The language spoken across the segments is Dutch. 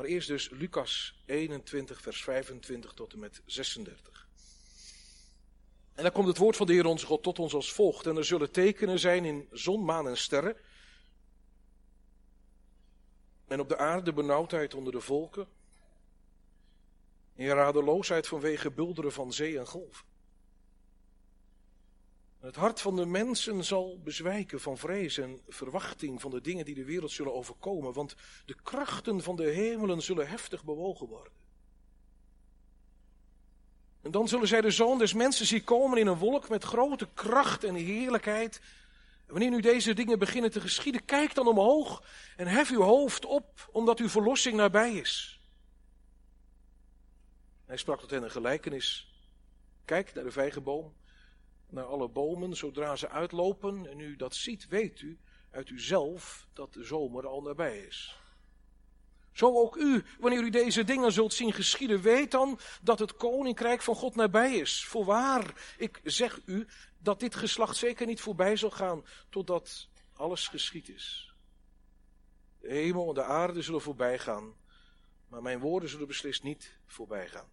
Maar eerst dus Lucas 21, vers 25 tot en met 36. En dan komt het woord van de Heer onze God tot ons als volgt. En er zullen tekenen zijn in zon, maan en sterren. En op de aarde benauwdheid onder de volken. In radeloosheid vanwege bulderen van zee en golven. Het hart van de mensen zal bezwijken van vrees en verwachting van de dingen die de wereld zullen overkomen, want de krachten van de hemelen zullen heftig bewogen worden. En dan zullen zij de zoon des mensen zien komen in een wolk met grote kracht en heerlijkheid. En wanneer nu deze dingen beginnen te geschieden, kijk dan omhoog en hef uw hoofd op, omdat uw verlossing nabij is. Hij sprak tot hen een gelijkenis. Kijk naar de vijgenboom naar alle bomen zodra ze uitlopen. En u dat ziet, weet u uit uzelf dat de zomer al nabij is. Zo ook u, wanneer u deze dingen zult zien geschieden, weet dan dat het koninkrijk van God nabij is. Voorwaar, ik zeg u dat dit geslacht zeker niet voorbij zal gaan totdat alles geschied is. De hemel en de aarde zullen voorbij gaan, maar mijn woorden zullen beslist niet voorbij gaan.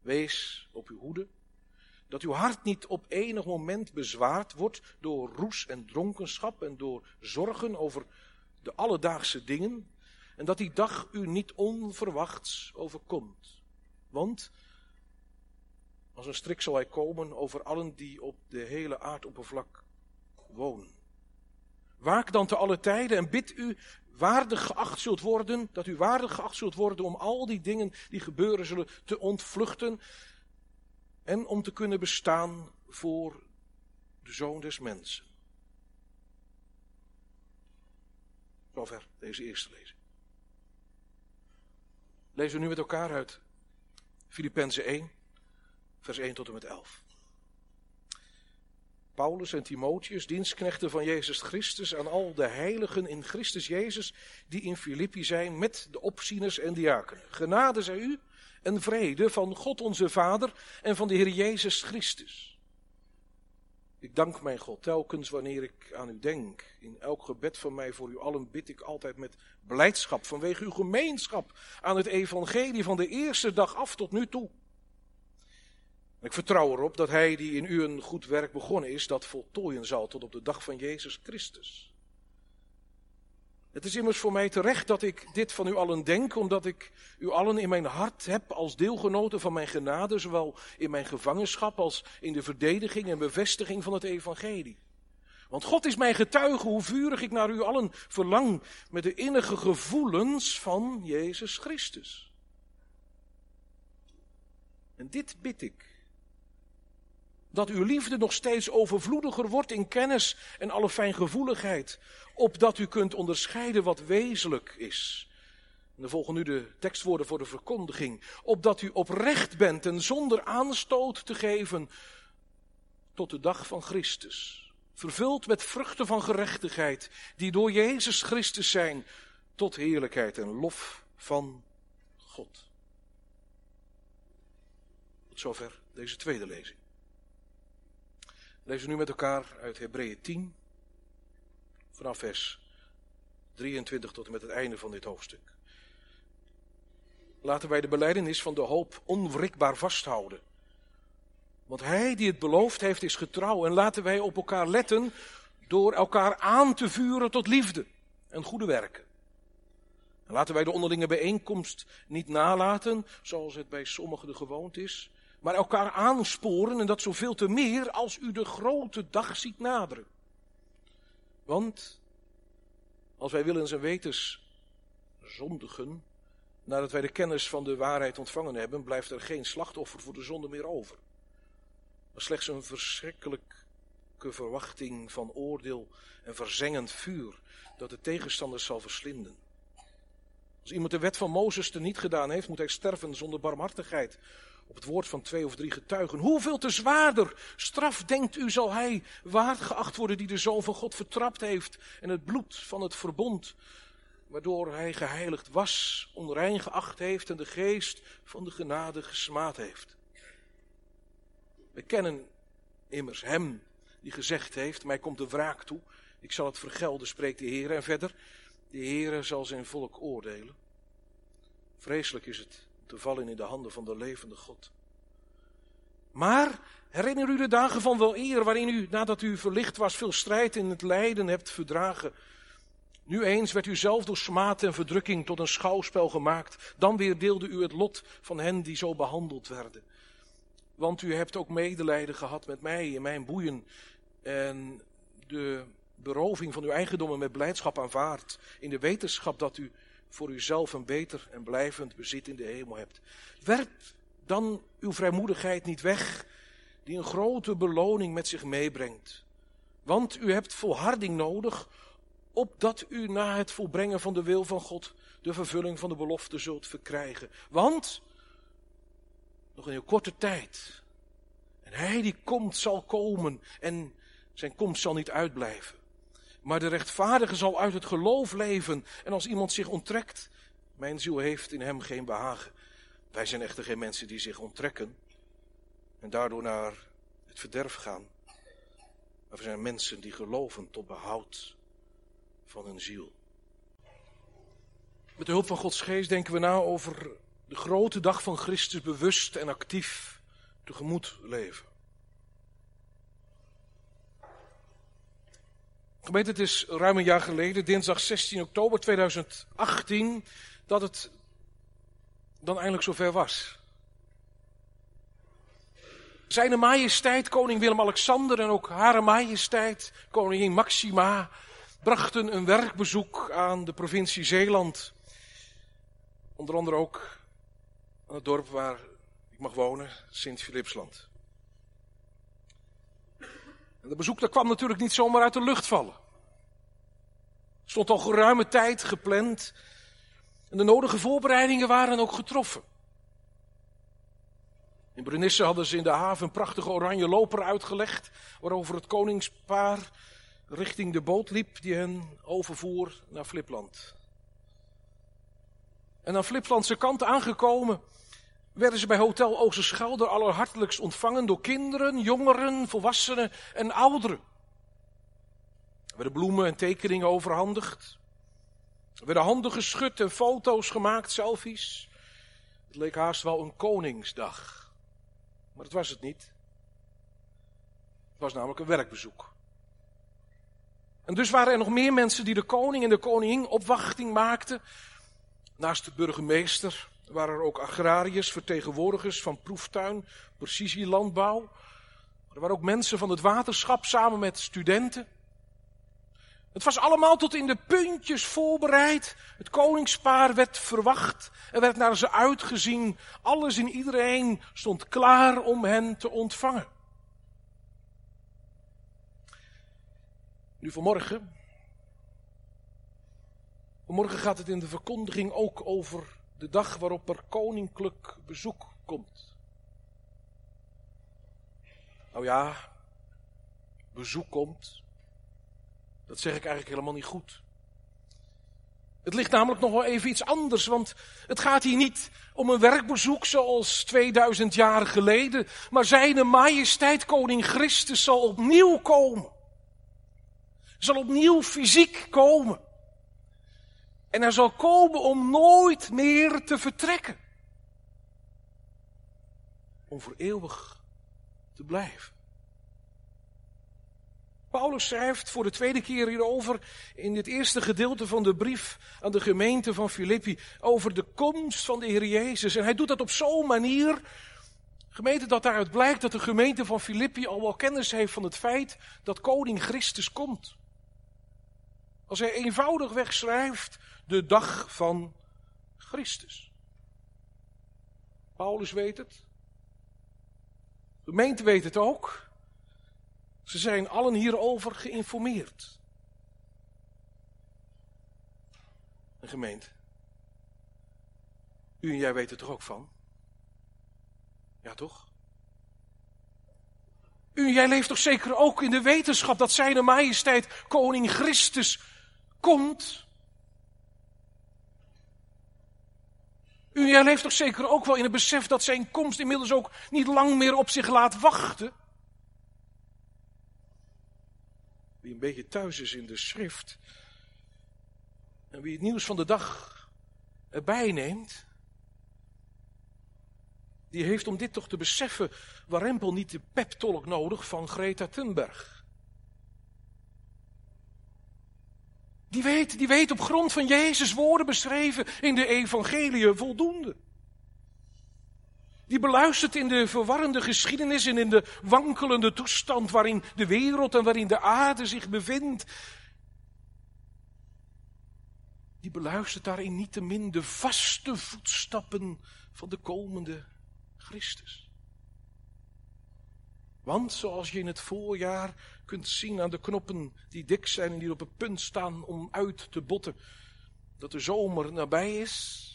Wees op uw hoede dat uw hart niet op enig moment bezwaard wordt door roes en dronkenschap en door zorgen over de alledaagse dingen. En dat die dag u niet onverwachts overkomt. Want als een strik zal hij komen over allen die op de hele aardoppervlak wonen. Waak dan te alle tijden en bid u waardig geacht zult worden, dat u waardig geacht zult worden om al die dingen die gebeuren zullen te ontvluchten en om te kunnen bestaan voor de zoon des mensen. Zover deze eerste lezing. Lezen we nu met elkaar uit Filippenzen 1, vers 1 tot en met 11. Paulus en Timotheus, dienstknechten van Jezus Christus, aan al de heiligen in Christus Jezus, die in Filippi zijn, met de opzieners en diakenen. Genade zij u en vrede van God onze Vader en van de Heer Jezus Christus. Ik dank mijn God telkens wanneer ik aan u denk. In elk gebed van mij voor u allen bid ik altijd met blijdschap vanwege uw gemeenschap aan het evangelie van de eerste dag af tot nu toe. Ik vertrouw erop dat hij die in u een goed werk begonnen is, dat voltooien zal tot op de dag van Jezus Christus. Het is immers voor mij terecht dat ik dit van u allen denk, omdat ik u allen in mijn hart heb als deelgenoten van mijn genade, zowel in mijn gevangenschap als in de verdediging en bevestiging van het evangelie. Want God is mijn getuige hoe vurig ik naar u allen verlang met de innige gevoelens van Jezus Christus. En dit bid ik. Dat uw liefde nog steeds overvloediger wordt in kennis en alle fijngevoeligheid, opdat u kunt onderscheiden wat wezenlijk is. En dan volgen nu de tekstwoorden voor de verkondiging. Opdat u oprecht bent en zonder aanstoot te geven tot de dag van Christus. Vervuld met vruchten van gerechtigheid, die door Jezus Christus zijn, tot heerlijkheid en lof van God. Tot zover deze tweede lezing. Lezen nu met elkaar uit Hebreeën 10, vanaf vers 23 tot en met het einde van dit hoofdstuk. Laten wij de beleidenis van de hoop onwrikbaar vasthouden. Want hij die het beloofd heeft is getrouw en laten wij op elkaar letten door elkaar aan te vuren tot liefde en goede werken. En laten wij de onderlinge bijeenkomst niet nalaten, zoals het bij sommigen de gewoonte is, maar elkaar aansporen en dat zoveel te meer als u de grote dag ziet naderen. Want als wij willens en wetens zondigen, nadat wij de kennis van de waarheid ontvangen hebben, blijft er geen slachtoffer voor de zonde meer over. Maar slechts een verschrikkelijke verwachting van oordeel en verzengend vuur dat de tegenstanders zal verslinden. Als iemand de wet van Mozes te niet gedaan heeft, moet hij sterven zonder barmhartigheid op het woord van twee of drie getuigen. Hoeveel te zwaarder straf, denkt u, zal hij waard geacht worden die de Zoon van God vertrapt heeft en het bloed van het verbond, waardoor hij geheiligd was, onrein geacht heeft en de geest van de genade gesmaad heeft. We kennen immers hem die gezegd heeft, mij komt de wraak toe, ik zal het vergelden, spreekt de Heer. En verder, de Heer zal zijn volk oordelen. Vreselijk is het te vallen in de handen van de levende God. Maar herinner u de dagen van wel eer, waarin u, nadat u verlicht was, veel strijd in het lijden hebt verdragen. Nu eens werd u zelf door smaad en verdrukking tot een schouwspel gemaakt. Dan weer deelde u het lot van hen die zo behandeld werden. Want u hebt ook medelijden gehad met mij in mijn boeien. En de beroving van uw eigendommen met blijdschap aanvaard. In de wetenschap dat u voor uzelf een beter en blijvend bezit in de hemel hebt. Werp dan uw vrijmoedigheid niet weg, die een grote beloning met zich meebrengt. Want u hebt volharding nodig, opdat u na het volbrengen van de wil van God de vervulling van de belofte zult verkrijgen. Want, nog in een korte tijd, en hij die komt zal komen en zijn komst zal niet uitblijven. Maar de rechtvaardige zal uit het geloof leven. En als iemand zich onttrekt, mijn ziel heeft in hem geen behagen. Wij zijn echter geen mensen die zich onttrekken en daardoor naar het verderf gaan. Maar we zijn mensen die geloven tot behoud van hun ziel. Met de hulp van Gods geest denken we na over de grote dag van Christus bewust en actief tegemoet leven. Gemeente, het is ruim een jaar geleden, dinsdag 16 oktober 2018, dat het dan eindelijk zover was. Zijn majesteit, koning Willem-Alexander en ook hare majesteit, koningin Maxima, brachten een werkbezoek aan de provincie Zeeland. Onder andere ook aan het dorp waar ik mag wonen, Sint-Philipsland. En dat bezoek dat kwam natuurlijk niet zomaar uit de lucht vallen. Stond al geruime tijd gepland. En de nodige voorbereidingen waren ook getroffen. In Brunisse hadden ze in de haven een prachtige oranje loper uitgelegd, waarover het koningspaar richting de boot liep die hen overvoer naar Flipland. En aan Fliplandse kant aangekomen, werden ze bij Hotel Oosterschelde allerhartelijkst ontvangen door kinderen, jongeren, volwassenen en ouderen. Er werden bloemen en tekeningen overhandigd. Er werden handen geschud en foto's gemaakt, selfies. Het leek haast wel een koningsdag. Maar dat was het niet. Het was namelijk een werkbezoek. En dus waren er nog meer mensen die de koning en de koningin opwachting maakten. Naast de burgemeester waren er ook agrariërs, vertegenwoordigers van proeftuin, precisielandbouw. Er waren ook mensen van het waterschap samen met studenten. Het was allemaal tot in de puntjes voorbereid. Het koningspaar werd verwacht. Er werd naar ze uitgezien. Alles en iedereen stond klaar om hen te ontvangen. Nu vanmorgen. Vanmorgen gaat het in de verkondiging ook over de dag waarop er koninklijk bezoek komt. Nou ja, bezoek komt. Dat zeg ik eigenlijk helemaal niet goed. Het ligt namelijk nog wel even iets anders, want het gaat hier niet om een werkbezoek zoals 2000 jaar geleden, maar zijn majesteit koning Christus zal opnieuw komen. Zal opnieuw fysiek komen. En hij zal komen om nooit meer te vertrekken. Om voor eeuwig te blijven. Paulus schrijft voor de tweede keer hierover in dit eerste gedeelte van de brief aan de gemeente van Filippi over de komst van de Heer Jezus. En hij doet dat op zo'n manier, gemeente, dat daaruit blijkt dat de gemeente van Filippi al wel kennis heeft van het feit dat koning Christus komt. Als hij eenvoudigweg schrijft, de dag van Christus. Paulus weet het. De gemeente weet het ook. Ze zijn allen hierover geïnformeerd. Een gemeente. U en jij weten er ook van? Ja, toch? U en jij leeft toch zeker ook in de wetenschap dat zijn majesteit koning Christus komt? U leeft toch zeker ook wel in het besef dat zijn komst inmiddels ook niet lang meer op zich laat wachten? Wie een beetje thuis is in de schrift. En wie het nieuws van de dag erbij neemt. die heeft om dit toch te beseffen warempel niet de peptolk nodig van Greta Thunberg. Die weet, die weet op grond van Jezus woorden beschreven in de evangelie voldoende. Die beluistert in de verwarrende geschiedenis en in de wankelende toestand waarin de wereld en waarin de aarde zich bevindt. Die beluistert daarin niet te min de vaste voetstappen van de komende Christus. Want zoals je in het voorjaar kunt zien aan de knoppen die dik zijn en die op het punt staan om uit te botten, dat de zomer nabij is.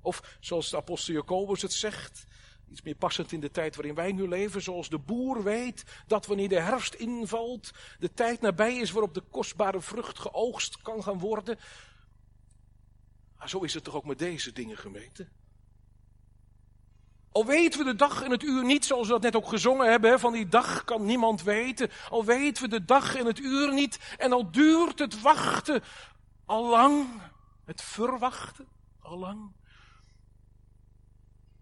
Of zoals de apostel Jacobus het zegt, iets meer passend in de tijd waarin wij nu leven, zoals de boer weet dat wanneer de herfst invalt, de tijd nabij is waarop de kostbare vrucht geoogst kan gaan worden. Maar zo is het toch ook met deze dingen, gemeente? Al weten we de dag en het uur niet, zoals we dat net ook gezongen hebben, van die dag kan niemand weten. Al weten we de dag en het uur niet, en al duurt het wachten al lang, het verwachten al lang.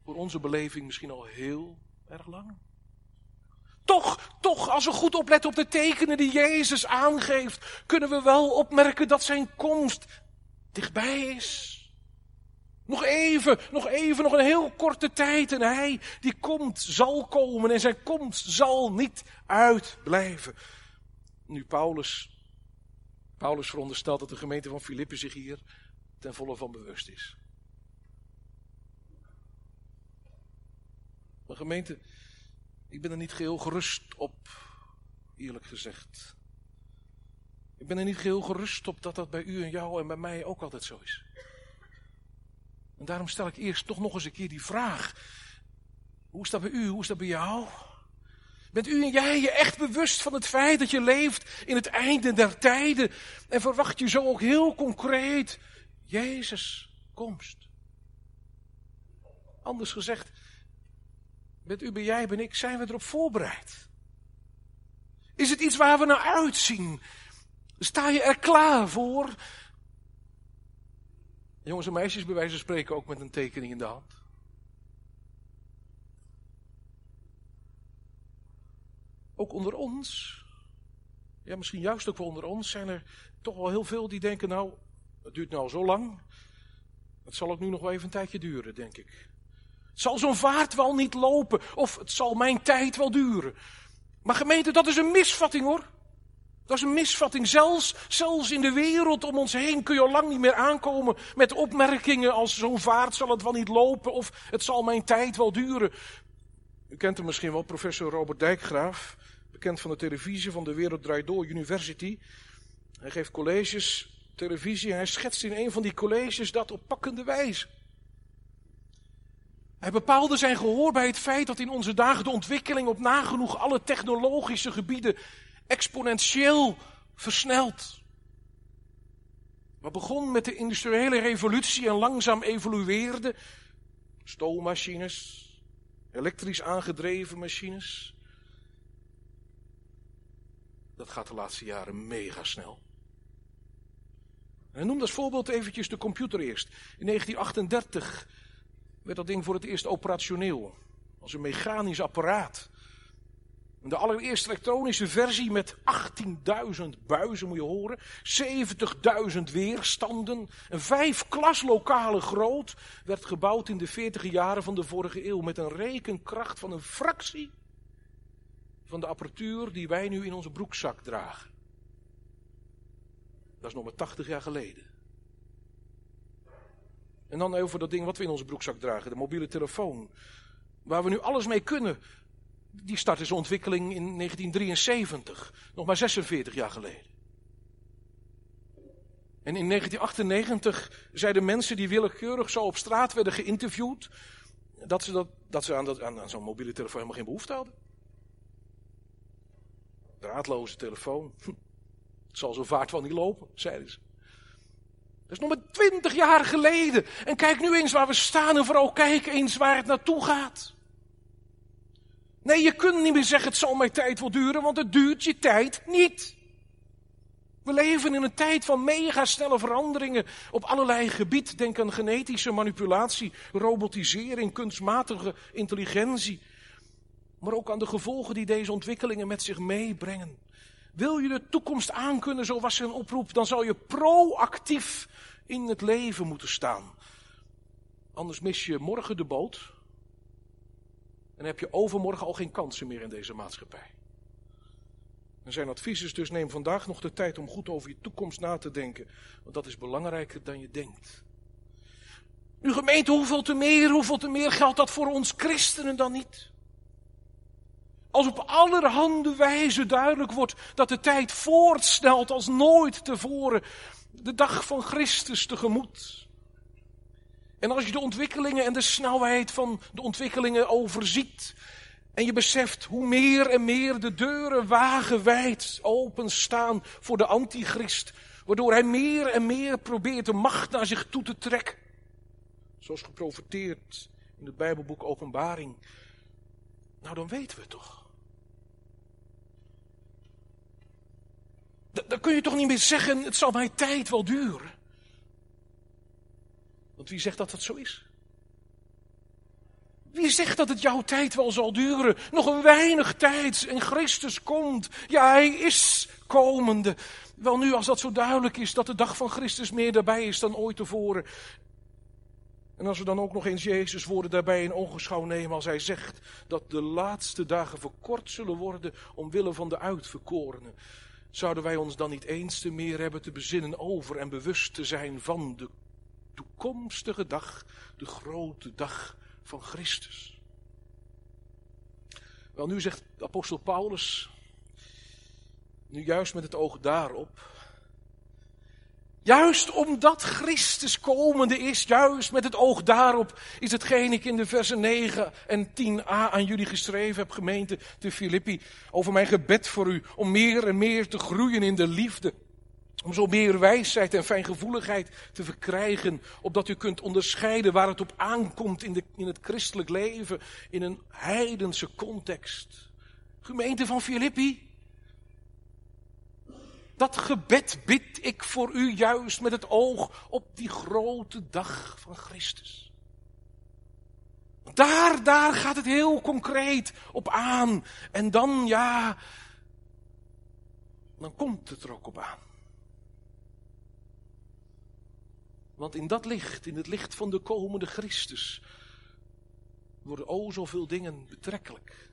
Voor onze beleving misschien al heel erg lang. Toch, toch, als we goed opletten op de tekenen die Jezus aangeeft, kunnen we wel opmerken dat zijn komst dichtbij is. Nog even, nog even, nog een heel korte tijd. En hij die komt, zal komen. En zijn komst zal niet uitblijven. Nu Paulus, Paulus veronderstelt dat de gemeente van Filippen zich hier ten volle van bewust is. Maar gemeente, ik ben er niet geheel gerust op, eerlijk gezegd. Ik ben er niet geheel gerust op dat dat bij u en jou en bij mij ook altijd zo is. En daarom stel ik eerst toch nog eens een keer die vraag. Hoe is dat bij u? Hoe is dat bij jou? Bent u en jij je echt bewust van het feit dat je leeft in het einde der tijden? En verwacht je zo ook heel concreet Jezus komst? Anders gezegd, bent u, ben jij, ben ik, zijn we erop voorbereid? Is het iets waar we naar uitzien? Sta je er klaar voor? Jongens en meisjes, bij wijze van spreken ook met een tekening in de hand. Ook onder ons, ja misschien juist ook wel onder ons, zijn er toch wel heel veel die denken, nou, het duurt nou zo lang. Het zal ook nu nog wel even een tijdje duren, denk ik. Het zal zo'n vaart wel niet lopen, of het zal mijn tijd wel duren. Maar gemeente, dat is een misvatting hoor. Dat is een misvatting. Zelfs, zelfs in de wereld om ons heen kun je al lang niet meer aankomen met opmerkingen als zo'n vaart zal het wel niet lopen of het zal mijn tijd wel duren. U kent hem misschien wel, professor Robert Dijkgraaf, bekend van de televisie van de Wereld Draait Door University. Hij geeft colleges, televisie, en hij schetst in een van die colleges dat op pakkende wijze. Hij bepaalde zijn gehoor bij het feit dat in onze dagen de ontwikkeling op nagenoeg alle technologische gebieden exponentieel versneld. Wat begon met de industriële revolutie en langzaam evolueerde. Stoommachines, elektrisch aangedreven machines. Dat gaat de laatste jaren mega snel. En noem als voorbeeld eventjes de computer eerst. In 1938 werd dat ding voor het eerst operationeel. Als een mechanisch apparaat. De allereerste elektronische versie met 18.000 buizen, moet je horen. 70.000 weerstanden. Een vijf klaslokalen groot. Werd gebouwd in de 40 jaren van de vorige eeuw. Met een rekenkracht van een fractie van de apparatuur die wij nu in onze broekzak dragen. Dat is nog maar 80 jaar geleden. En dan over dat ding wat we in onze broekzak dragen, de mobiele telefoon. Waar we nu alles mee kunnen die startte zijn ontwikkeling in 1973, nog maar 46 jaar geleden. En in 1998 zeiden mensen die willekeurig zo op straat werden geïnterviewd, dat ze, dat, dat ze aan, dat, aan, zo'n mobiele telefoon helemaal geen behoefte hadden. Draadloze telefoon. Het zal zo vaart wel niet lopen, zeiden ze. Dat is nog maar twintig jaar geleden. En kijk nu eens waar we staan en vooral kijk eens waar het naartoe gaat. Nee, je kunt niet meer zeggen het zal mijn tijd wel duren, want het duurt je tijd niet. We leven in een tijd van megasnelle veranderingen op allerlei gebied. Denk aan genetische manipulatie, robotisering, kunstmatige intelligentie. Maar ook aan de gevolgen die deze ontwikkelingen met zich meebrengen. Wil je de toekomst aankunnen, zo was zijn oproep, dan zou je proactief in het leven moeten staan. Anders mis je morgen de boot. En heb je overmorgen al geen kansen meer in deze maatschappij. En zijn advies is dus neem vandaag nog de tijd om goed over je toekomst na te denken. Want dat is belangrijker dan je denkt. Nu gemeente, hoeveel te meer, hoeveel te meer geldt dat voor ons christenen dan niet? Als op allerhande wijze duidelijk wordt dat de tijd voortsnelt als nooit tevoren, de dag van Christus tegemoet. En als je de ontwikkelingen en de snelheid van de ontwikkelingen overziet, en je beseft hoe meer en meer de deuren wagenwijd openstaan voor de antichrist, waardoor hij meer en meer probeert de macht naar zich toe te trekken. Zoals geprofiteerd in het Bijbelboek Openbaring. Nou, dan weten we het toch. Dan kun je toch niet meer zeggen, het zal mijn tijd wel duren. Want wie zegt dat dat zo is? Wie zegt dat het jouw tijd wel zal duren? Nog een weinig tijd en Christus komt. Ja, hij is komende. Wel nu, als dat zo duidelijk is dat de dag van Christus meer daarbij is dan ooit tevoren. En als we dan ook nog eens Jezus woorden daarbij in ogenschouw nemen als hij zegt dat de laatste dagen verkort zullen worden omwille van de uitverkorenen. Zouden wij ons dan niet eens te meer hebben te bezinnen over en bewust te zijn van de toekomstige dag, de grote dag van Christus? Wel, nu zegt apostel Paulus, nu juist met het oog daarop, Juist omdat Christus komende is, juist met het oog daarop, is hetgeen ik in de versen 9 en 10a aan jullie geschreven heb, gemeente te Filippi, over mijn gebed voor u, om meer en meer te groeien in de liefde. Om zo meer wijsheid en fijngevoeligheid te verkrijgen, opdat u kunt onderscheiden waar het op aankomt in, de, in het christelijk leven, in een heidense context. Gemeente van Filippi, dat gebed bid ik voor u juist met het oog op die grote dag van Christus. Daar, daar gaat het heel concreet op aan. En dan, ja, dan komt het er ook op aan. Want in dat licht, in het licht van de komende Christus, worden o zoveel dingen betrekkelijk.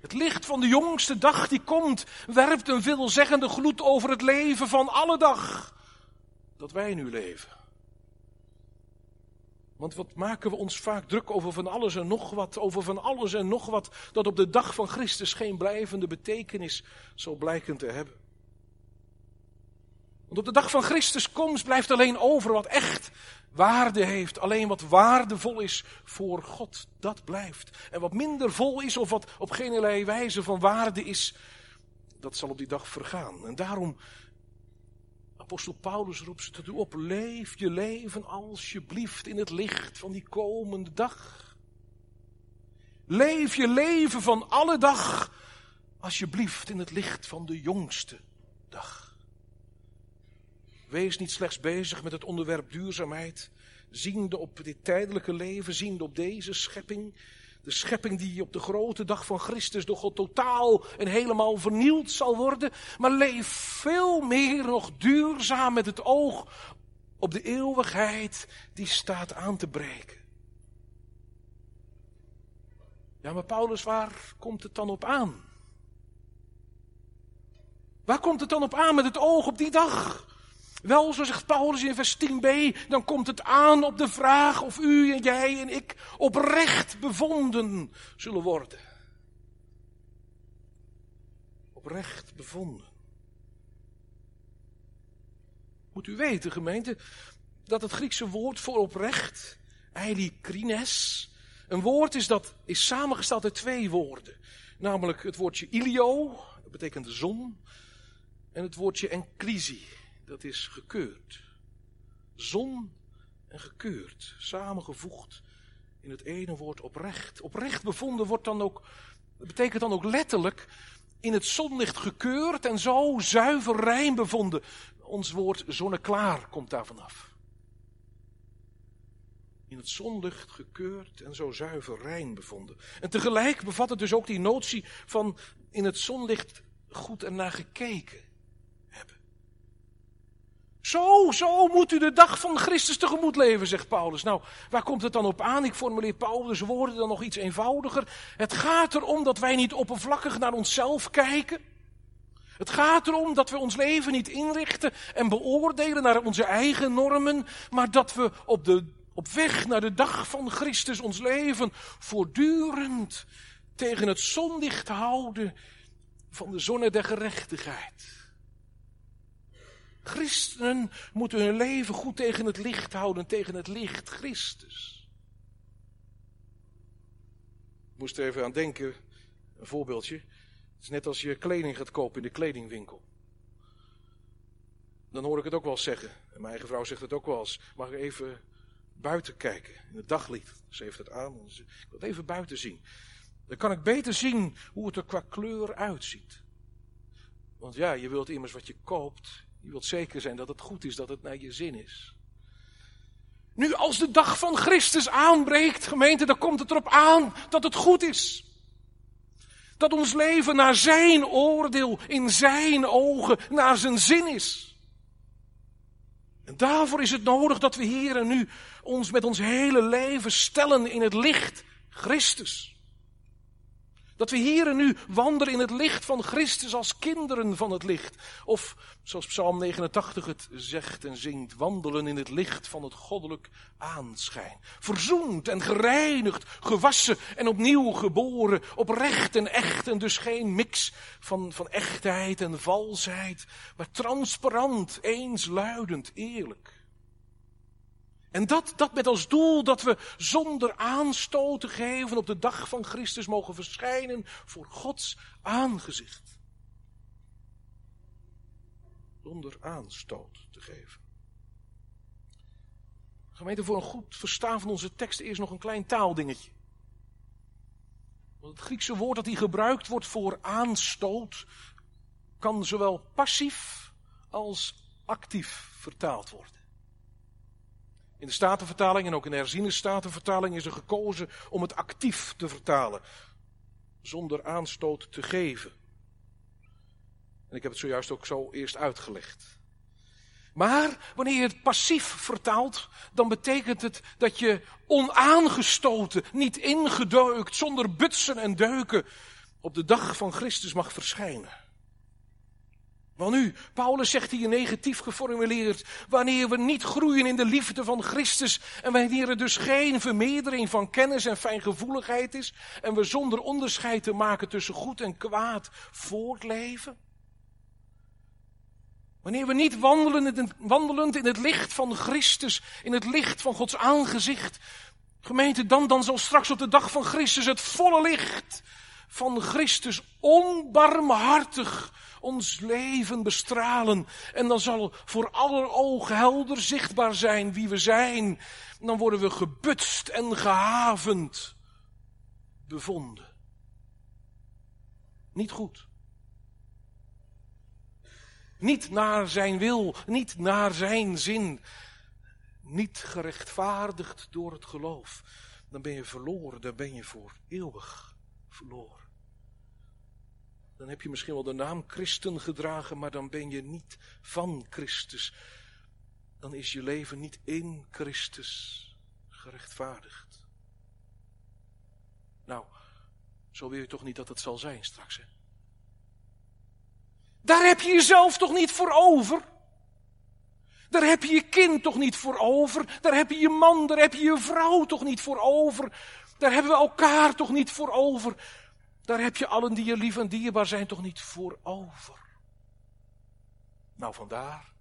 Het licht van de jongste dag die komt, werpt een veelzeggende gloed over het leven van alle dag dat wij nu leven. Want wat maken we ons vaak druk over van alles en nog wat, over van alles en nog wat, dat op de dag van Christus geen blijvende betekenis zal blijken te hebben. Want op de dag van Christus komst blijft alleen over wat echt waarde heeft. Alleen wat waardevol is voor God, dat blijft. En wat minder vol is of wat op geen wijze van waarde is, dat zal op die dag vergaan. En daarom, apostel Paulus roept ze tot u op, leef je leven alsjeblieft in het licht van die komende dag. Leef je leven van alle dag alsjeblieft in het licht van de jongste dag. Wees niet slechts bezig met het onderwerp duurzaamheid, ziende op dit tijdelijke leven, ziende op deze schepping. De schepping die op de grote dag van Christus door God totaal en helemaal vernield zal worden. Maar leef veel meer nog duurzaam met het oog op de eeuwigheid die staat aan te breken. Ja, maar Paulus, waar komt het dan op aan? Waar komt het dan op aan met het oog op die dag? Wel, zo zegt Paulus in vers 10b, dan komt het aan op de vraag of u en jij en ik oprecht bevonden zullen worden. Oprecht bevonden. Moet u weten, gemeente, dat het Griekse woord voor oprecht, eilikrines, een woord is dat is samengesteld uit twee woorden. Namelijk het woordje ilio, dat betekent zon, en het woordje enkrisi, dat is gekeurd. Zon en gekeurd, samengevoegd in het ene woord oprecht. Oprecht bevonden wordt dan ook, betekent dan ook letterlijk in het zonlicht gekeurd en zo zuiver rein bevonden. Ons woord zonneklaar komt daar vanaf. In het zonlicht gekeurd en zo zuiver rein bevonden. En tegelijk bevat het dus ook die notie van in het zonlicht goed ernaar gekeken. Zo, zo moet u de dag van Christus tegemoet leven, zegt Paulus. Nou, waar komt het dan op aan? Ik formuleer Paulus' woorden dan nog iets eenvoudiger. Het gaat erom dat wij niet oppervlakkig naar onszelf kijken. Het gaat erom dat we ons leven niet inrichten en beoordelen naar onze eigen normen, maar dat we op, de, op weg naar de dag van Christus ons leven voortdurend tegen het zonlicht houden van de zonne der gerechtigheid. Christenen moeten hun leven goed tegen het licht houden, tegen het licht Christus. Ik moest er even aan denken, een voorbeeldje. Het is net als je kleding gaat kopen in de kledingwinkel. Dan hoor ik het ook wel zeggen. En mijn eigen vrouw zegt het ook wel eens. Mag ik even buiten kijken in het daglicht? Ze heeft het aan. Ik wil even buiten zien. Dan kan ik beter zien hoe het er qua kleur uitziet. Want ja, je wilt immers wat je koopt. Je wilt zeker zijn dat het goed is, dat het naar je zin is. Nu, als de dag van Christus aanbreekt, gemeente, dan komt het erop aan dat het goed is. Dat ons leven naar zijn oordeel, in zijn ogen, naar zijn zin is. En daarvoor is het nodig dat we hier en nu ons met ons hele leven stellen in het licht Christus. Dat we hier en nu wandelen in het licht van Christus als kinderen van het licht. Of zoals Psalm 89 het zegt en zingt, wandelen in het licht van het goddelijk aanschijn. Verzoend en gereinigd, gewassen en opnieuw geboren, oprecht en echt en dus geen mix van, van echtheid en valsheid, maar transparant, eensluidend, eerlijk. En dat, dat met als doel dat we zonder aanstoot te geven op de dag van Christus mogen verschijnen voor Gods aangezicht. Zonder aanstoot te geven. Gemeente, voor een goed verstaan van onze tekst eerst nog een klein taaldingetje. Want het Griekse woord dat hier gebruikt wordt voor aanstoot kan zowel passief als actief vertaald worden. In de Statenvertaling en ook in de herziene Statenvertaling is er gekozen om het actief te vertalen. Zonder aanstoot te geven. En ik heb het zojuist ook zo eerst uitgelegd. Maar wanneer je het passief vertaalt, dan betekent het dat je onaangestoten, niet ingedeukt, zonder butsen en deuken, op de dag van Christus mag verschijnen. Wel nu, Paulus zegt hier negatief geformuleerd, wanneer we niet groeien in de liefde van Christus en wanneer er dus geen vermeerdering van kennis en fijngevoeligheid is en we zonder onderscheid te maken tussen goed en kwaad voortleven. Wanneer we niet wandelend in het licht van Christus, in het licht van Gods aangezicht, gemeente, dan, dan zal straks op de dag van Christus het volle licht van Christus onbarmhartig ons leven bestralen. En dan zal voor aller ogen helder zichtbaar zijn wie we zijn. dan worden we gebutst en gehavend bevonden. Niet goed. Niet naar zijn wil, niet naar zijn zin. Niet gerechtvaardigd door het geloof. Dan ben je verloren, dan ben je voor eeuwig verloren. Dan heb je misschien wel de naam christen gedragen, maar dan ben je niet van Christus. Dan is je leven niet in Christus gerechtvaardigd. Nou, zo wil je toch niet dat het zal zijn straks, hè? Daar heb je jezelf toch niet voor over? Daar heb je je kind toch niet voor over? Daar heb je je man, daar heb je je vrouw toch niet voor over? Daar hebben we elkaar toch niet voor over? Daar heb je allen die je lief en dierbaar zijn toch niet voor over. Nou, vandaar,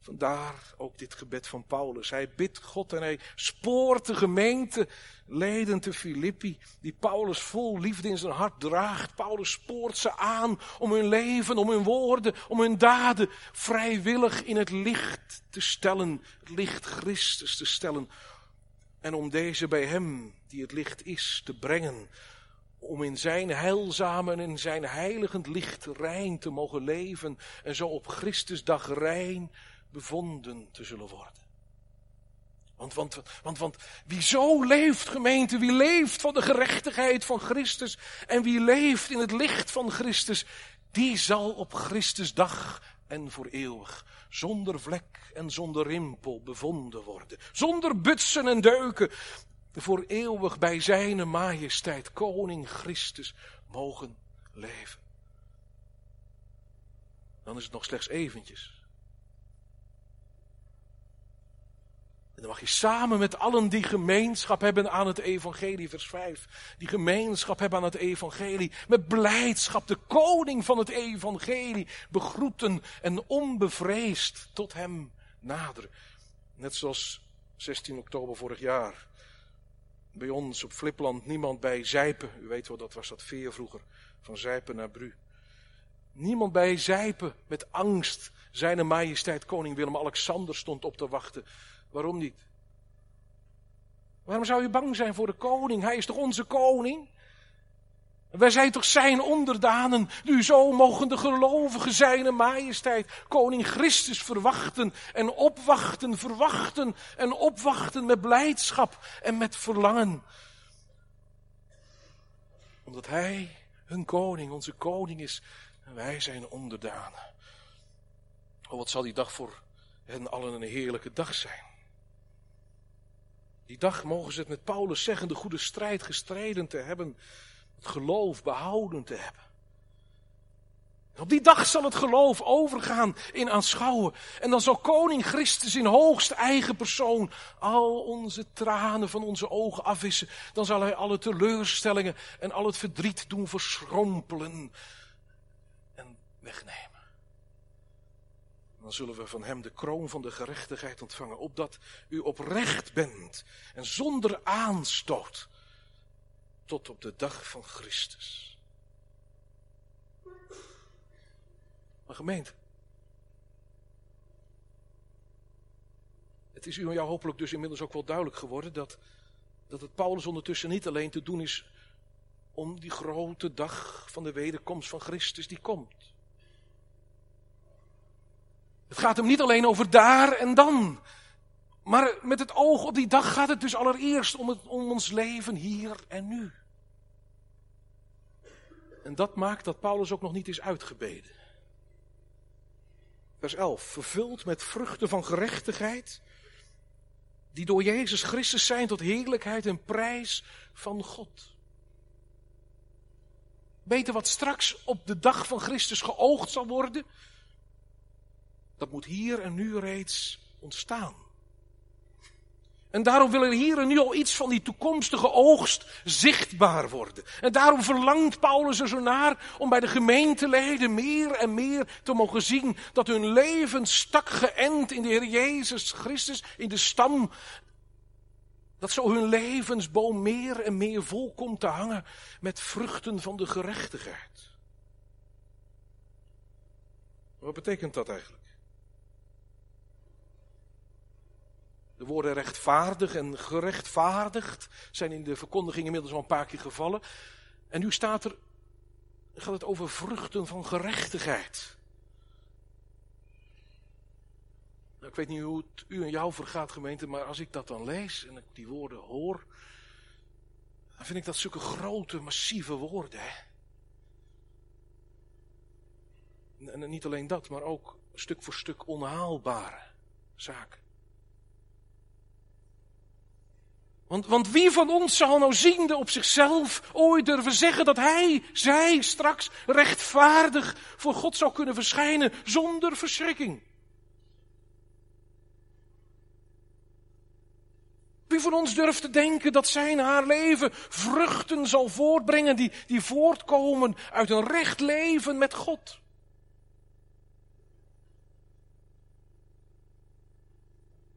vandaar ook dit gebed van Paulus. Hij bidt God en hij spoort de gemeente leden te Filippi, die Paulus vol liefde in zijn hart draagt. Paulus spoort ze aan om hun leven, om hun woorden, om hun daden vrijwillig in het licht te stellen, het licht Christus te stellen. En om deze bij hem, die het licht is, te brengen om in zijn heilzame en in zijn heiligend licht rein te mogen leven en zo op Christus dag rein bevonden te zullen worden. Want, want, want, want wie zo leeft, gemeente, wie leeft van de gerechtigheid van Christus en wie leeft in het licht van Christus, die zal op Christus dag en voor eeuwig, zonder vlek en zonder rimpel bevonden worden, zonder butsen en deuken, voor eeuwig bij zijn majesteit, koning Christus, mogen leven. Dan is het nog slechts eventjes. En dan mag je samen met allen die gemeenschap hebben aan het evangelie, vers 5. Die gemeenschap hebben aan het evangelie. Met blijdschap de koning van het evangelie begroeten en onbevreesd tot hem naderen. Net zoals 16 oktober vorig jaar. Bij ons op Flipland niemand bij Zijpen. U weet wel, dat was dat veer vroeger. Van Zijpen naar Bru. Niemand bij Zijpen met angst. Zijn majesteit koning Willem-Alexander stond op te wachten. Waarom niet? Waarom zou je bang zijn voor de koning? Hij is toch onze koning? Wij zijn toch zijn onderdanen. Nu zo mogen de gelovigen zijn majesteit, koning Christus verwachten en opwachten, verwachten en opwachten met blijdschap en met verlangen. Omdat hij hun koning, onze koning is en wij zijn onderdanen. Oh, wat zal die dag voor hen allen een heerlijke dag zijn. Die dag mogen ze het met Paulus zeggen, de goede strijd gestreden te hebben, het geloof behouden te hebben. Op die dag zal het geloof overgaan in aanschouwen. En dan zal koning Christus in hoogste eigen persoon al onze tranen van onze ogen afwissen. Dan zal hij alle teleurstellingen en al het verdriet doen verschrompelen en wegnemen dan zullen we van hem de kroon van de gerechtigheid ontvangen, opdat u oprecht bent en zonder aanstoot tot op de dag van Christus. Maar gemeente, het is u en jou hopelijk dus inmiddels ook wel duidelijk geworden dat, dat het Paulus ondertussen niet alleen te doen is om die grote dag van de wederkomst van Christus die komt. Het gaat hem niet alleen over daar en dan. Maar met het oog op die dag gaat het dus allereerst om, het, om ons leven hier en nu. En dat maakt dat Paulus ook nog niet is uitgebeden. Vers 11. Vervuld met vruchten van gerechtigheid, die door Jezus Christus zijn tot heerlijkheid en prijs van God. Weten wat straks op de dag van Christus geoogd zal worden? dat moet hier en nu reeds ontstaan. En daarom wil er hier en nu al iets van die toekomstige oogst zichtbaar worden. En daarom verlangt Paulus er zo naar om bij de gemeenteleden meer en meer te mogen zien dat hun leven stak geënt in de Heer Jezus Christus, in de stam. Dat zo hun levensboom meer en meer vol komt te hangen met vruchten van de gerechtigheid. Wat betekent dat eigenlijk? De woorden rechtvaardig en gerechtvaardigd zijn in de verkondiging inmiddels al een paar keer gevallen. En nu staat er, gaat het over vruchten van gerechtigheid. Nou, ik weet niet hoe het u en jou vergaat, gemeente, maar als ik dat dan lees en ik die woorden hoor, dan vind ik dat zulke grote, massieve woorden. Hè? En niet alleen dat, maar ook stuk voor stuk onhaalbare zaken. Want, want wie van ons zal nou ziende op zichzelf ooit durven zeggen dat hij, zij straks rechtvaardig voor God zou kunnen verschijnen zonder verschrikking? Wie van ons durft te denken dat zijn haar leven vruchten zal voortbrengen die, die voortkomen uit een recht leven met God?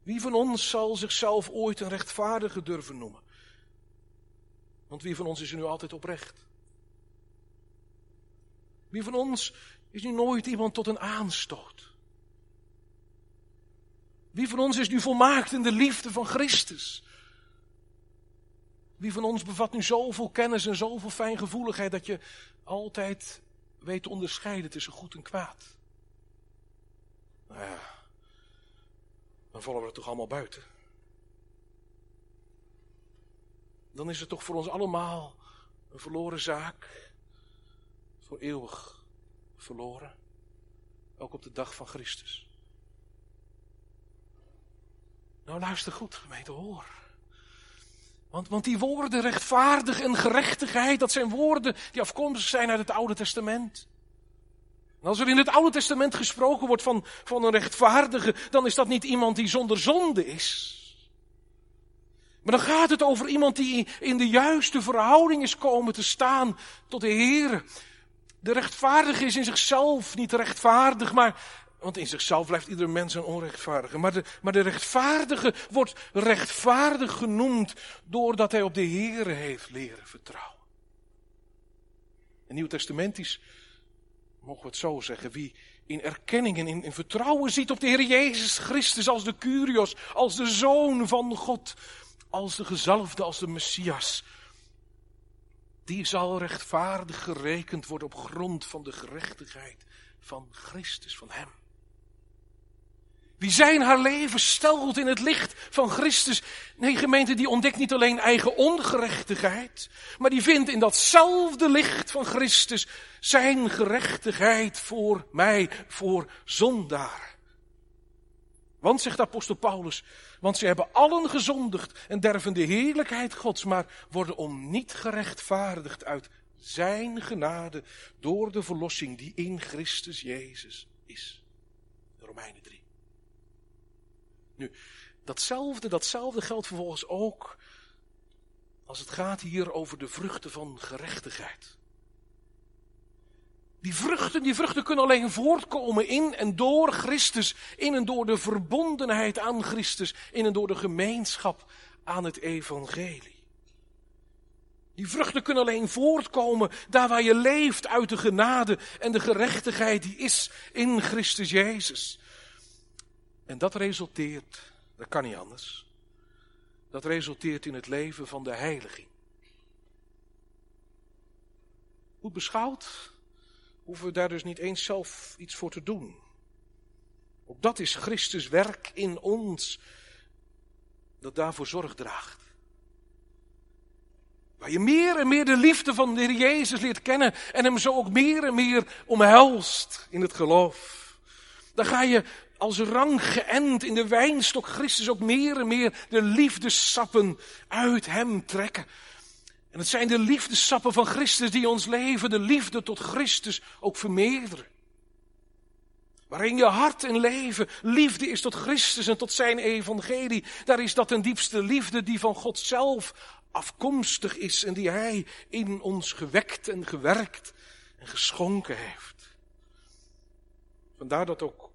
Wie van ons zal zichzelf ooit een rechtvaardige durven noemen? Want wie van ons is er nu altijd oprecht? Wie van ons is nu nooit iemand tot een aanstoot? Wie van ons is nu volmaakt in de liefde van Christus? Wie van ons bevat nu zoveel kennis en zoveel fijngevoeligheid dat je altijd weet te onderscheiden tussen goed en kwaad? Nou ja, dan vallen we er toch allemaal buiten. Dan is het toch voor ons allemaal een verloren zaak. Voor eeuwig verloren. Ook op de dag van Christus. Nou, luister goed, gemeente, hoor. Want, want die woorden rechtvaardig en gerechtigheid, dat zijn woorden die afkomstig zijn uit het Oude Testament. Als er in het Oude Testament gesproken wordt van, van een rechtvaardige, dan is dat niet iemand die zonder zonde is. Maar dan gaat het over iemand die in de juiste verhouding is komen te staan tot de Heer. De rechtvaardige is in zichzelf niet rechtvaardig, maar, want in zichzelf blijft ieder mens een onrechtvaardige. Maar de, maar de rechtvaardige wordt rechtvaardig genoemd doordat hij op de Heer heeft leren vertrouwen. En Nieuw-Testamentisch, mogen we het zo zeggen, wie in erkenning en in, in vertrouwen ziet op de Heer Jezus Christus als de Curios, als de Zoon van God, als de gezalfde, als de Messias. Die zal rechtvaardig gerekend worden op grond van de gerechtigheid van Christus, van Hem. Wie zijn haar leven stelt in het licht van Christus. Nee, gemeente, die ontdekt niet alleen eigen ongerechtigheid, maar die vindt in datzelfde licht van Christus zijn gerechtigheid voor mij, voor zondaar. Want, zegt apostel Paulus, want ze hebben allen gezondigd en derven de heerlijkheid Gods, maar worden om niet gerechtvaardigd uit zijn genade door de verlossing die in Christus Jezus is. Romeinen 3. Nu, datzelfde, datzelfde geldt vervolgens ook als het gaat hier over de vruchten van gerechtigheid. Die vruchten, die vruchten kunnen alleen voortkomen in en door Christus, in en door de verbondenheid aan Christus, in en door de gemeenschap aan het evangelie. Die vruchten kunnen alleen voortkomen daar waar je leeft uit de genade en de gerechtigheid die is in Christus Jezus. En dat resulteert, dat kan niet anders, dat resulteert in het leven van de heiliging. Goed beschouwd, hoeven we daar dus niet eens zelf iets voor te doen. Ook dat is Christus werk in ons, dat daarvoor zorg draagt. Waar je meer en meer de liefde van de Heer Jezus leert kennen en hem zo ook meer en meer omhelst in het geloof. Dan ga je als rang geënt in de wijnstok Christus ook meer en meer de liefdesappen uit hem trekken. En het zijn de liefdesappen van Christus die ons leven, de liefde tot Christus, ook vermeerderen. Waarin je hart en leven liefde is tot Christus en tot zijn evangelie. Daar is dat een diepste liefde die van God zelf afkomstig is en die Hij in ons gewekt en gewerkt en geschonken heeft. Vandaar dat ook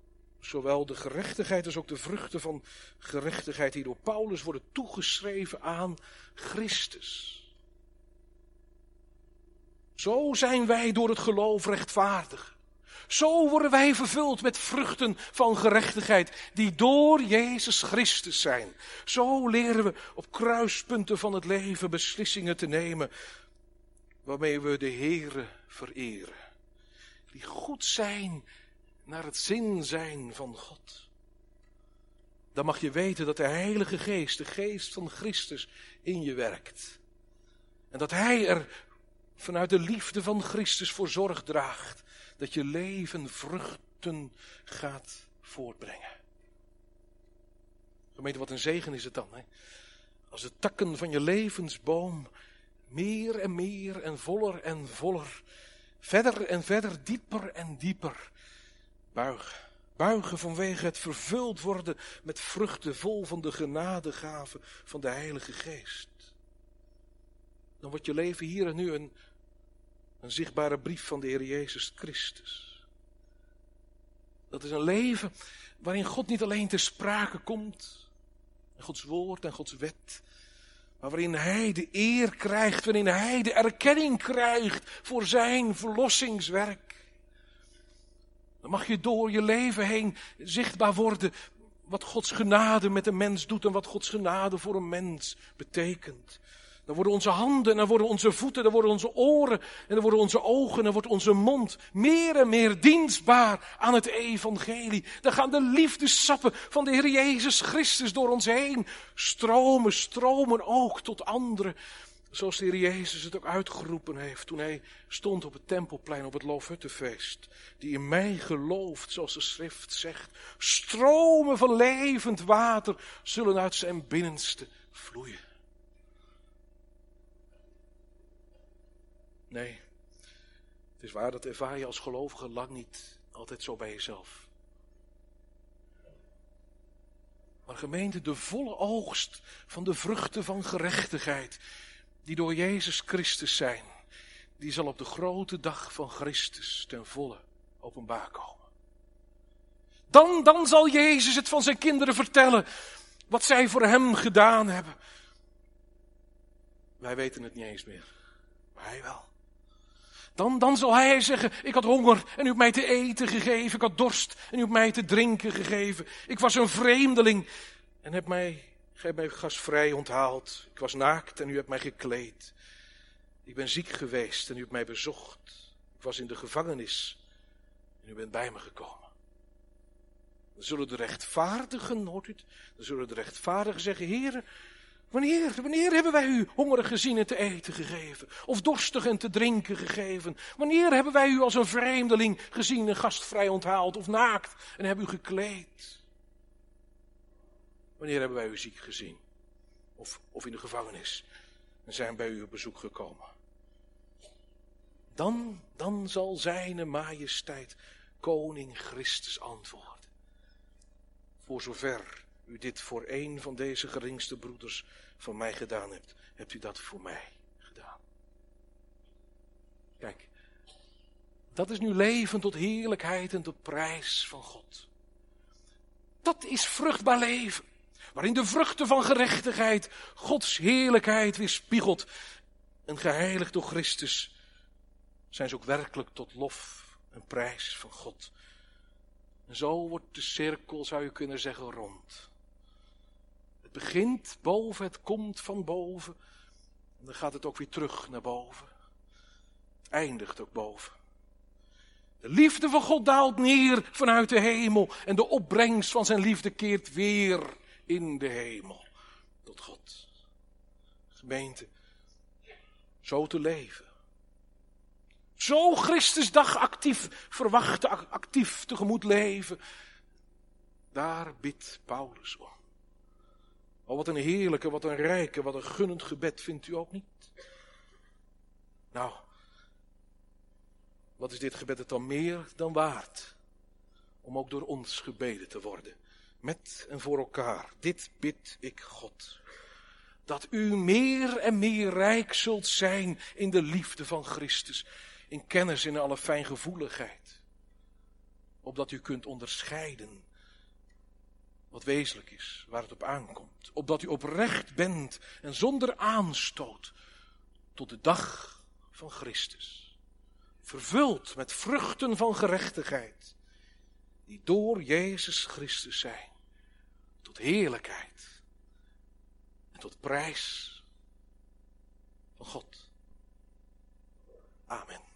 zowel de gerechtigheid als ook de vruchten van gerechtigheid die door Paulus worden toegeschreven aan Christus. Zo zijn wij door het geloof rechtvaardig. Zo worden wij vervuld met vruchten van gerechtigheid die door Jezus Christus zijn. Zo leren we op kruispunten van het leven beslissingen te nemen waarmee we de Heere vereren. Die goed zijn naar het zin zijn van God. Dan mag je weten dat de Heilige Geest, de Geest van Christus, in je werkt. En dat Hij er vanuit de liefde van Christus voor zorg draagt dat je leven vruchten gaat voortbrengen. Gemeente, wat een zegen is het dan. Hè? Als de takken van je levensboom meer en meer en voller en voller, verder en verder, dieper en dieper buigen. Buigen vanwege het vervuld worden met vruchten vol van de genadegaven van de Heilige Geest. Dan wordt je leven hier en nu een een zichtbare brief van de Heer Jezus Christus. Dat is een leven waarin God niet alleen te sprake komt, Gods woord en Gods wet, maar waarin Hij de eer krijgt, waarin Hij de erkenning krijgt voor Zijn verlossingswerk. Dan mag je door je leven heen zichtbaar worden wat Gods genade met een mens doet en wat Gods genade voor een mens betekent. Dan worden onze handen, en dan worden onze voeten, dan worden onze oren, en dan worden onze ogen, en dan wordt onze mond meer en meer dienstbaar aan het evangelie. Dan gaan de liefdesappen van de Heer Jezus Christus door ons heen stromen, stromen ook tot anderen. Zoals de Heer Jezus het ook uitgeroepen heeft toen hij stond op het tempelplein op het Loofhuttenfeest. Die in mij gelooft, zoals de schrift zegt. Stromen van levend water zullen uit zijn binnenste vloeien. Nee, het is waar dat ervaar je als gelovige lang niet altijd zo bij jezelf. Maar gemeente, de volle oogst van de vruchten van gerechtigheid, die door Jezus Christus zijn, die zal op de grote dag van Christus ten volle openbaar komen. Dan, dan zal Jezus het van zijn kinderen vertellen, wat zij voor hem gedaan hebben. Wij weten het niet eens meer, maar hij wel. Dan, dan zal hij zeggen, ik had honger en u hebt mij te eten gegeven. Ik had dorst en u hebt mij te drinken gegeven. Ik was een vreemdeling en hebt mij, gij hebt mij gastvrij onthaald. Ik was naakt en u hebt mij gekleed. Ik ben ziek geweest en u hebt mij bezocht. Ik was in de gevangenis en u bent bij me gekomen. Dan zullen de rechtvaardigen, hoort u? Dan zullen de rechtvaardigen zeggen, heren, Wanneer, wanneer hebben wij u hongerig gezien en te eten gegeven? Of dorstig en te drinken gegeven? Wanneer hebben wij u als een vreemdeling gezien en gastvrij onthaald of naakt en hebben u gekleed? Wanneer hebben wij u ziek gezien? Of, of in de gevangenis en zijn bij u op bezoek gekomen? Dan, dan zal zijn majesteit koning Christus antwoorden. Voor zover u dit voor een van deze geringste broeders van mij gedaan hebt, hebt u dat voor mij gedaan. Kijk, dat is nu leven tot heerlijkheid en tot prijs van God. Dat is vruchtbaar leven, waarin de vruchten van gerechtigheid Gods heerlijkheid weerspiegelt. En geheiligd door Christus zijn ze ook werkelijk tot lof en prijs van God. En zo wordt de cirkel, zou je kunnen zeggen, rond. Het begint boven, het komt van boven. En dan gaat het ook weer terug naar boven. Het eindigt ook boven. De liefde van God daalt neer vanuit de hemel. En de opbrengst van zijn liefde keert weer in de hemel. Tot God. Gemeente, zo te leven. Zo Christusdag actief verwachten, actief tegemoet leven. Daar bidt Paulus om. Oh, wat een heerlijke, wat een rijke, wat een gunnend gebed, vindt u ook niet? Nou, wat is dit gebed het dan meer dan waard? Om ook door ons gebeden te worden. Met en voor elkaar. Dit bid ik God. Dat u meer en meer rijk zult zijn in de liefde van Christus. In kennis in alle fijngevoeligheid. Opdat u kunt onderscheiden wat wezenlijk is, waar het op aankomt. Opdat u oprecht bent en zonder aanstoot tot de dag van Christus. Vervuld met vruchten van gerechtigheid, die door Jezus Christus zijn, tot heerlijkheid en tot prijs van God. Amen.